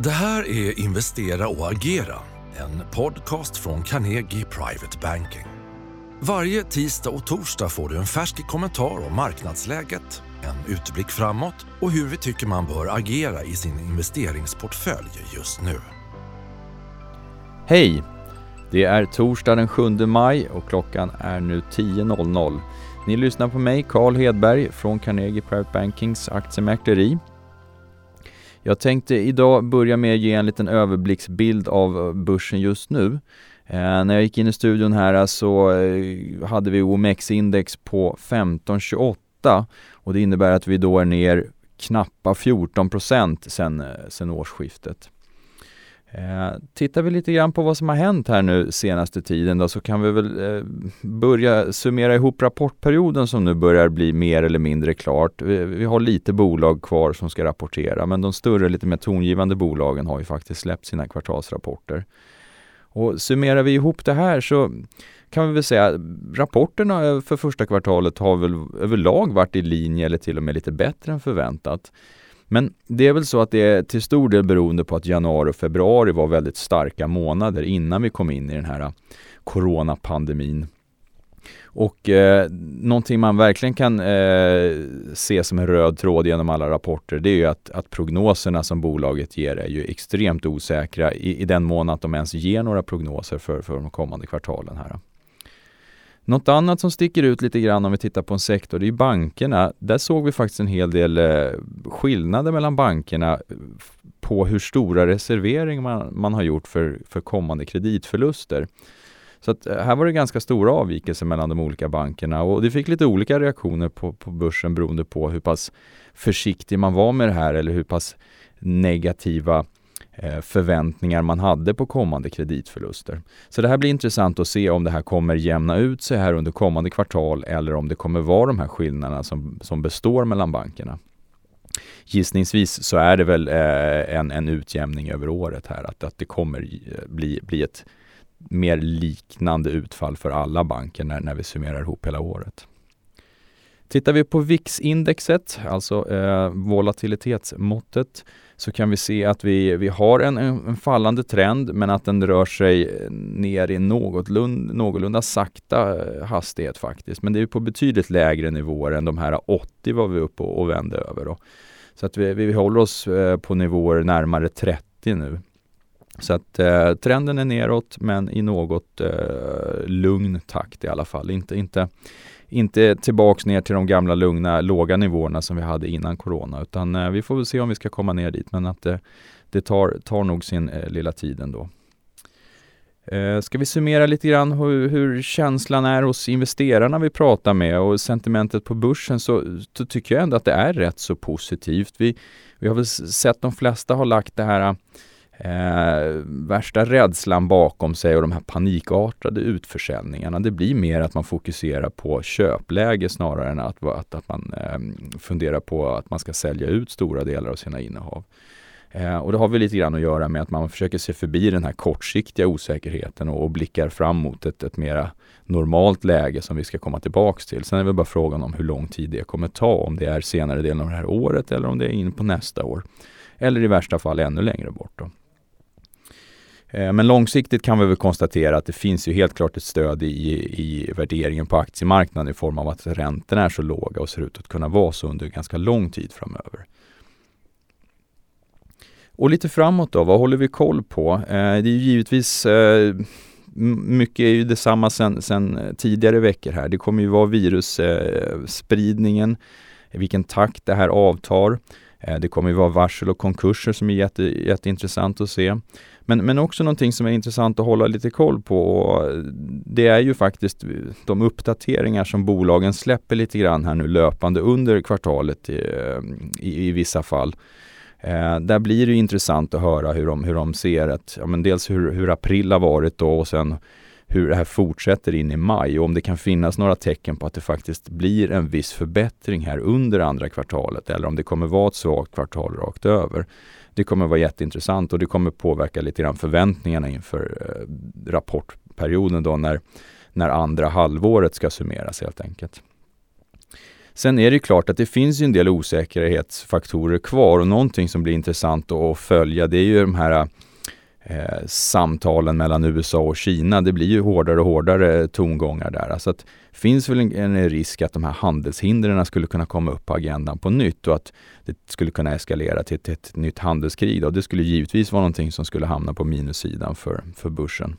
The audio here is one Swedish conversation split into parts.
Det här är Investera och agera, en podcast från Carnegie Private Banking. Varje tisdag och torsdag får du en färsk kommentar om marknadsläget, en utblick framåt och hur vi tycker man bör agera i sin investeringsportfölj just nu. Hej! Det är torsdag den 7 maj och klockan är nu 10.00. Ni lyssnar på mig, Carl Hedberg från Carnegie Private Bankings aktiemäkleri. Jag tänkte idag börja med att ge en liten överblicksbild av eh, börsen just nu. Eh, när jag gick in i studion här eh, så eh, hade vi OMX-index på 1528 och det innebär att vi då är ner knappa 14 procent sen, eh, sen årsskiftet. Eh, tittar vi lite grann på vad som har hänt här nu senaste tiden då så kan vi väl eh, börja summera ihop rapportperioden som nu börjar bli mer eller mindre klart. Vi, vi, har lite bolag kvar som ska rapportera men de större, lite mer tongivande bolagen har ju faktiskt släppt sina kvartalsrapporter. Och summerar vi ihop det här så kan vi väl säga att rapporterna för första kvartalet har väl överlag varit i linje eller till och med lite bättre än förväntat. Men det är väl så att det är till stor del beroende på att januari och februari var väldigt starka månader innan vi kom in i den här äh, coronapandemin. Och eh, någonting man verkligen kan eh, se som en röd tråd genom alla rapporter det är ju att, att prognoserna som bolaget ger är ju extremt osäkra i, i den mån att de ens ger några prognoser för, för de kommande kvartalen här. Något annat som sticker ut lite grann om vi tittar på en sektor, det är bankerna. Där såg vi faktiskt en hel del eh, skillnader mellan bankerna eh, på hur stora reserveringar man, man har gjort för, för kommande kreditförluster. Så att eh, här var det ganska stora avvikelser mellan de olika bankerna och det fick lite olika reaktioner på, på börsen beroende på hur pass försiktig man var med det här eller hur pass negativa Eh, förväntningar man hade på kommande kreditförluster. Så det här blir intressant att se om det här kommer jämna ut sig här under kommande kvartal eller om det kommer vara de här skillnaderna som, som består mellan bankerna. Gissningsvis så är det väl eh, en, en utjämning över året här, att, att det kommer eh, bli, bli ett mer liknande utfall för alla banker när, när vi summerar ihop hela året. Tittar vi på VIX-indexet, alltså eh, volatilitetsmåttet, så kan vi se att vi, vi har en, en fallande trend men att den rör sig ner i något lund, någorlunda sakta eh, hastighet faktiskt. Men det är på betydligt lägre nivåer än de här 80 var vi uppe och, och vände över. Då. Så att vi, vi håller oss eh, på nivåer närmare 30 nu. Så att eh, trenden är neråt men i något eh, lugn takt i alla fall. Inte, inte inte tillbaks ner till de gamla lugna låga nivåerna som vi hade innan corona utan eh, vi får väl se om vi ska komma ner dit men att det, det tar, tar nog sin eh, lilla tid ändå. Eh, ska vi summera lite grann hur, hur, känslan är hos investerarna vi pratar med och sentimentet på börsen så, så, tycker jag ändå att det är rätt så positivt. Vi, vi har väl sett de flesta har lagt det här eh, värsta rädslan bakom sig och de här panikartade utförsäljningarna. Det blir mer att man fokuserar på köpläge snarare än att, att, att man eh, funderar på att man ska sälja ut stora delar av sina innehav. Eh, och det har väl lite grann att göra med att man försöker se förbi den här kortsiktiga osäkerheten och, och blickar fram mot ett, ett mera normalt läge som vi ska komma tillbaks till. Sen är det bara frågan om hur lång tid det kommer ta, om det är senare delen av det här året eller om det är in på nästa år. Eller i värsta fall ännu längre bort. Då. Eh, men långsiktigt kan vi väl konstatera att det finns ju helt klart ett stöd i, i värderingen på aktiemarknaden i form av att räntorna är så låga och ser ut att kunna vara så under ganska lång tid framöver. Och lite framåt då, vad håller vi koll på? Eh, det är ju givetvis eh, mycket är ju detsamma sen, sen tidigare veckor här. Det kommer ju vara virusspridningen, i vilken takt det här avtar. Eh, det kommer ju vara varsel och konkurser som är jätte, jätteintressant att se. Men, men också någonting som är intressant att hålla lite koll på. Eh, det är ju faktiskt de uppdateringar som bolagen släpper lite grann här nu löpande under kvartalet i, eh, i, i vissa fall. Eh, där blir det intressant att höra hur de, hur de ser att, ja, men dels hur, hur april har varit då och sen hur det här fortsätter in i maj och om det kan finnas några tecken på att det faktiskt blir en viss förbättring här under andra kvartalet eller om det kommer vara ett svagt kvartal rakt över. Det kommer vara jätteintressant och det kommer påverka lite grann förväntningarna inför eh, rapportperioden då när, när andra halvåret ska summeras helt enkelt. Sen är det klart att det finns ju en del osäkerhetsfaktorer kvar och någonting som blir intressant att följa det är ju de här eh, samtalen mellan USA och Kina. Det blir ju hårdare och hårdare tongångar där. Alltså att finns väl en, en risk att de här handelshindren skulle kunna komma upp på agendan på nytt och att det skulle kunna eskalera till ett, ett nytt handelskrig. Då. det skulle givetvis vara någonting som skulle hamna på minussidan för, för börsen.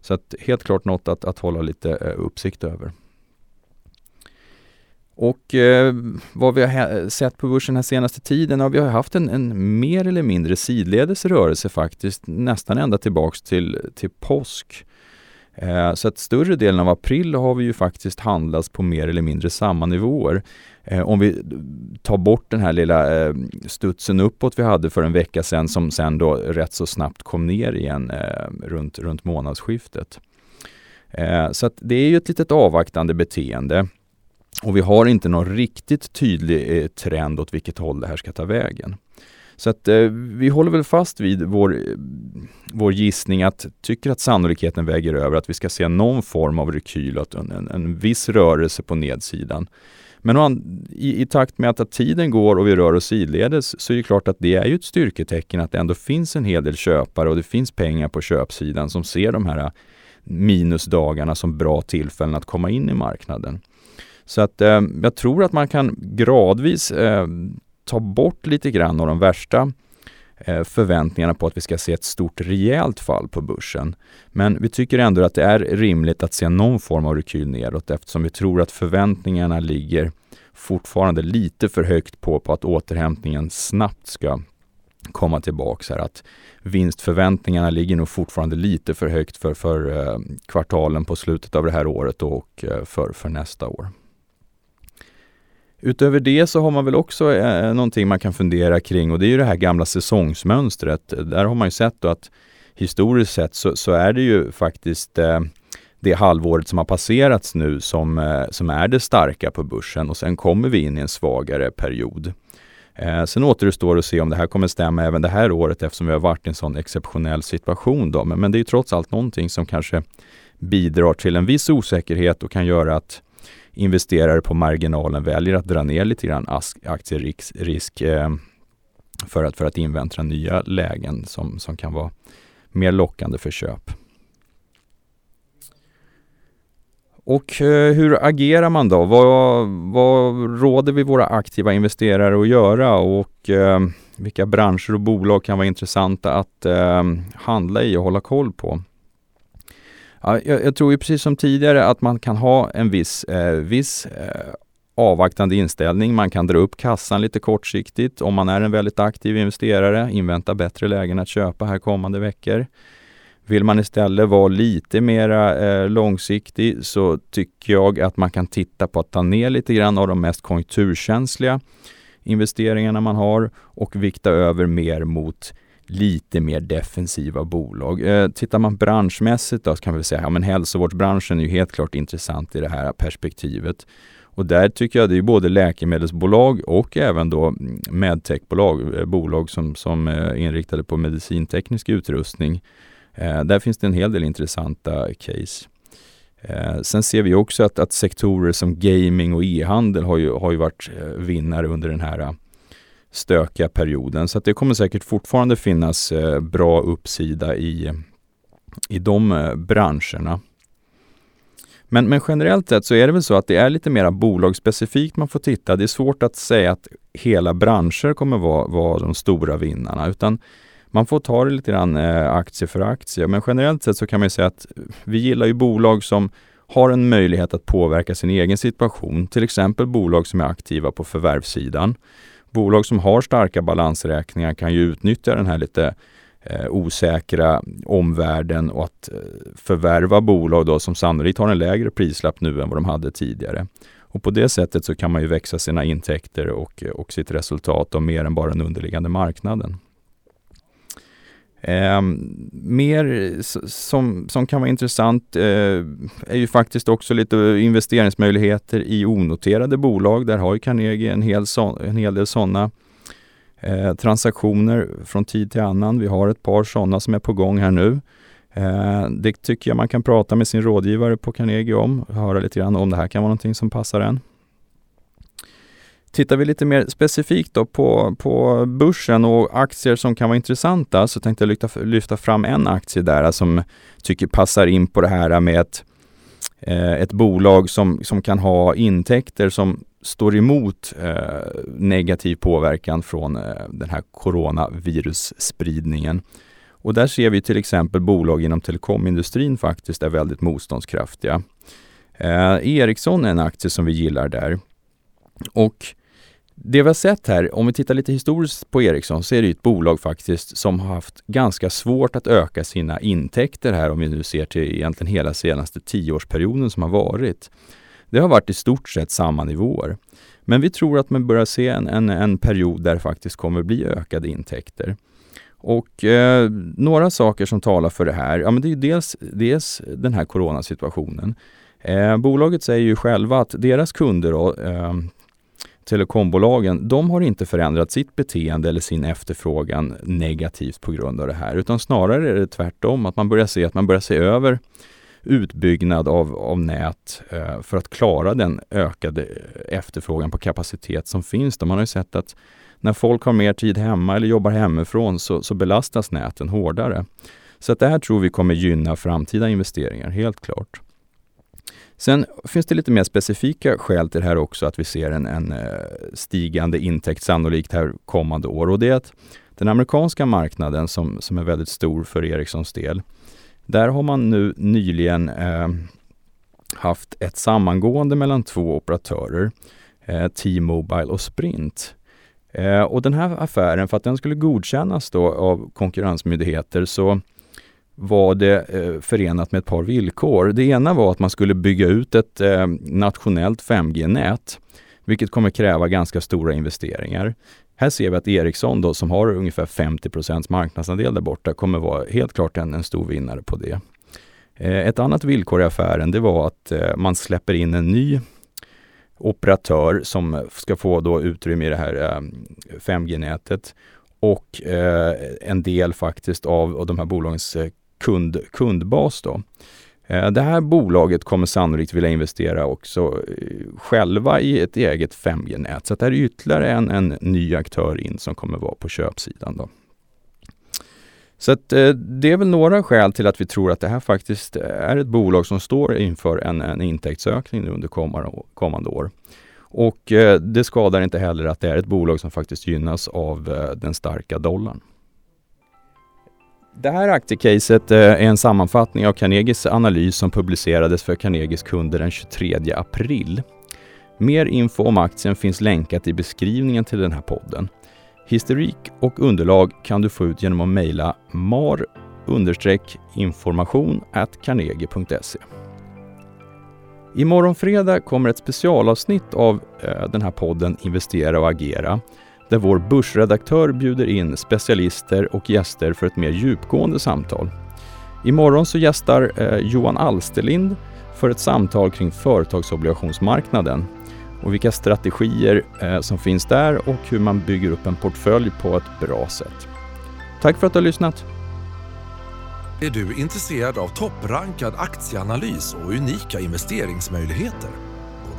Så att helt klart något att, att hålla lite eh, uppsikt över. Och eh, vad vi har sett på börsen den senaste tiden, har vi har haft en, en, mer eller mindre sidledes rörelse faktiskt, nästan ända tillbaks till, till påsk. Eh, så att större delen av april har vi ju faktiskt handlats på mer eller mindre samma nivåer. Eh, om vi tar bort den här lilla eh, studsen uppåt vi hade för en vecka sedan som sen då rätt så snabbt kom ner igen eh, runt, runt månadsskiftet. Eh, så att det är ju ett litet avvaktande beteende. Och vi har inte någon riktigt tydlig eh, trend åt vilket håll det här ska ta vägen. Så att eh, vi håller väl fast vid vår, eh, vår gissning att tycker att sannolikheten väger över att vi ska se någon form av rekyl, att en, en, en viss rörelse på nedsidan. Men i, i, takt med att tiden går och vi rör oss sidledes så är det klart att det är ju ett styrketecken att det ändå finns en hel del köpare och det finns pengar på köpsidan som ser de här eh, minusdagarna som bra tillfällen att komma in i marknaden. Så att eh, jag tror att man kan gradvis eh, ta bort lite grann av de värsta eh, förväntningarna på att vi ska se ett stort rejält fall på börsen. Men vi tycker ändå att det är rimligt att se någon form av rekyl neråt eftersom vi tror att förväntningarna ligger fortfarande lite för högt på, på att återhämtningen snabbt ska komma tillbaks här. Att vinstförväntningarna ligger nog fortfarande lite för högt för, för eh, kvartalen på slutet av det här året och eh, för, för nästa år. Utöver det så har man väl också eh, någonting man kan fundera kring och det är ju det här gamla säsongsmönstret. Där har man ju sett då att historiskt sett så, så är det ju faktiskt eh, det halvåret som har passerats nu som, eh, som är det starka på börsen och sen kommer vi in i en svagare period. Eh, sen återstår att se om det här kommer stämma även det här året eftersom vi har varit i en sån exceptionell situation. Då. Men, men det är trots allt någonting som kanske bidrar till en viss osäkerhet och kan göra att investerare på marginalen väljer att dra ner lite grann aktierisk eh, för, att, för att invänta nya lägen som, som kan vara mer lockande för köp. Och eh, hur agerar man då? Vad, vad råder vi våra aktiva investerare att göra och eh, vilka branscher och bolag kan vara intressanta att eh, handla i och hålla koll på? Ja, jag, jag, tror ju precis som tidigare att man kan ha en viss, eh, viss eh, avvaktande inställning. Man kan dra upp kassan lite kortsiktigt om man är en väldigt aktiv investerare, invänta bättre lägen att köpa här kommande veckor. Vill man istället vara lite mera eh, långsiktig så tycker jag att man kan titta på att ta ner lite grann av de mest konjunkturkänsliga investeringarna man har och vikta över mer mot lite mer defensiva bolag. Eh, tittar man branschmässigt då så kan vi säga, ja hälsovårdsbranschen är ju helt klart intressant i det här perspektivet. Och där tycker jag det är både läkemedelsbolag och även då medtechbolag, eh, bolag som, som eh, är inriktade på medicinteknisk utrustning. Eh, där finns det en hel del intressanta case. Eh, sen ser vi också att, att sektorer som gaming och e-handel har ju, har ju varit eh, vinnare under den här stökiga perioden. Så att det kommer säkert fortfarande finnas eh, bra uppsida i, i de eh, branscherna. Men, men generellt sett så är det väl så att det är lite mera bolagsspecifikt man får titta. Det är svårt att säga att hela branscher kommer vara, vara de stora vinnarna utan man får ta det lite grann eh, aktie för aktie. Men generellt sett så kan man säga att vi gillar ju bolag som har en möjlighet att påverka sin egen situation. Till exempel bolag som är aktiva på förvärvssidan. Bolag som har starka balansräkningar kan ju utnyttja den här lite eh, osäkra omvärlden och att eh, förvärva bolag då som sannolikt har en lägre prislapp nu än vad de hade tidigare. Och på det sättet så kan man ju växa sina intäkter och, och sitt resultat och mer än bara den underliggande marknaden. Eh, mer som, som kan vara intressant eh, är ju faktiskt också lite investeringsmöjligheter i onoterade bolag. Där har ju Carnegie en hel, so en hel del sådana eh, transaktioner från tid till annan. Vi har ett par sådana som är på gång här nu. Eh, det tycker jag man kan prata med sin rådgivare på Carnegie om, höra lite grann om det här kan vara någonting som passar en. Tittar vi lite mer specifikt då på, på börsen och aktier som kan vara intressanta så tänkte jag lyfta, lyfta fram en aktie där som tycker passar in på det här med ett, eh, ett bolag som, som kan ha intäkter som står emot eh, negativ påverkan från eh, den här coronavirusspridningen. Och där ser vi till exempel bolag inom telekomindustrin faktiskt är väldigt motståndskraftiga. Eh, Ericsson är en aktie som vi gillar där. Och det vi har sett här, om vi tittar lite historiskt på Ericsson, så är det ett bolag faktiskt som har haft ganska svårt att öka sina intäkter här om vi nu ser till egentligen hela senaste tioårsperioden som har varit. Det har varit i stort sett samma nivåer. Men vi tror att man börjar se en, en, en period där det faktiskt kommer bli ökade intäkter. Och eh, några saker som talar för det här, ja men det är dels, dels den här coronasituationen. Eh, bolaget säger ju själva att deras kunder, då, eh, telekombolagen, de har inte förändrat sitt beteende eller sin efterfrågan negativt på grund av det här, utan snarare är det tvärtom, att man börjar se att man börjar se över utbyggnad av, av nät eh, för att klara den ökade efterfrågan på kapacitet som finns. Då man har ju sett att när folk har mer tid hemma eller jobbar hemifrån så, så belastas näten hårdare. Så att det här tror vi kommer gynna framtida investeringar, helt klart. Sen finns det lite mer specifika skäl till det här också, att vi ser en, en eh, stigande intäkt sannolikt här kommande år. Och det är att den amerikanska marknaden som, som är väldigt stor för Ericssons del, där har man nu nyligen eh, haft ett sammangående mellan två operatörer, eh, T-Mobile och Sprint. Eh, och den här affären, för att den skulle godkännas då av konkurrensmyndigheter så var det eh, förenat med ett par villkor. Det ena var att man skulle bygga ut ett eh, nationellt 5G-nät, vilket kommer kräva ganska stora investeringar. Här ser vi att Ericsson då, som har ungefär 50% marknadsandel där borta, kommer vara helt klart en, en stor vinnare på det. Eh, ett annat villkor i affären det var att eh, man släpper in en ny operatör som ska få då utrymme i det här eh, 5G-nätet och eh, en del faktiskt av, av de här bolagens eh, kund, kundbas. Då. Eh, det här bolaget kommer sannolikt vilja investera också eh, själva i ett eget 5G-nät. Så det här är ytterligare en, en ny aktör in som kommer vara på köpsidan. Då. Så att, eh, det är väl några skäl till att vi tror att det här faktiskt är ett bolag som står inför en, en intäktsökning under kommande, kommande år. Och det skadar inte heller att det är ett bolag som faktiskt gynnas av den starka dollarn. Det här aktiecaset eh, är en sammanfattning av Carnegies analys som publicerades för Carnegies kunder den 23 april. Mer info om aktien finns länkat i beskrivningen till den här podden. Historik och underlag kan du få ut genom att mejla mar information carnegie.se. Imorgon fredag kommer ett specialavsnitt av eh, den här podden Investera och agera där vår börsredaktör bjuder in specialister och gäster för ett mer djupgående samtal. Imorgon så gästar eh, Johan Alsterlind för ett samtal kring företagsobligationsmarknaden och vilka strategier eh, som finns där och hur man bygger upp en portfölj på ett bra sätt. Tack för att du har lyssnat! Är du intresserad av topprankad aktieanalys och unika investeringsmöjligheter?